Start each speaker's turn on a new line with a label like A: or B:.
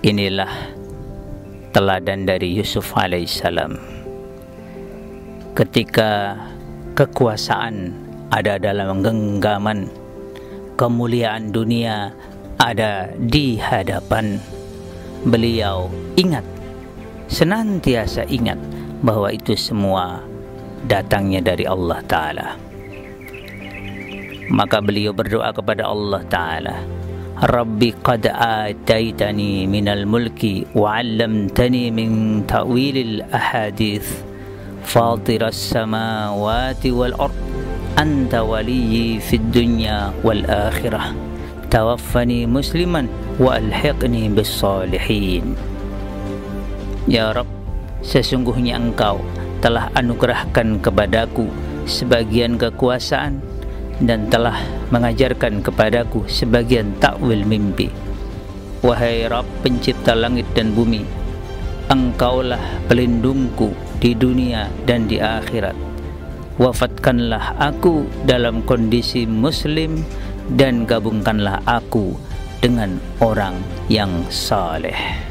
A: inilah teladan dari Yusuf alaihissalam ketika kekuasaan ada dalam genggaman kemuliaan dunia ada di hadapan beliau ingat senantiasa ingat bahwa itu semua datangnya dari Allah taala. Maka beliau berdoa kepada Allah taala Rabbi qad ataitani minal mulki wa 'allamtani min ta'wilil ahadith. Anta waliyyi fid dunya wal akhirah. Tawaffani musliman wa alhiqni bis salihin Ya Rabb sesungguhnya engkau telah anugerahkan kepadaku sebagian kekuasaan dan telah mengajarkan kepadaku sebagian takwil mimpi. Wahai Rabb pencipta langit dan bumi, Engkaulah pelindungku di dunia dan di akhirat. Wafatkanlah aku dalam kondisi muslim dan gabungkanlah aku dengan orang yang saleh.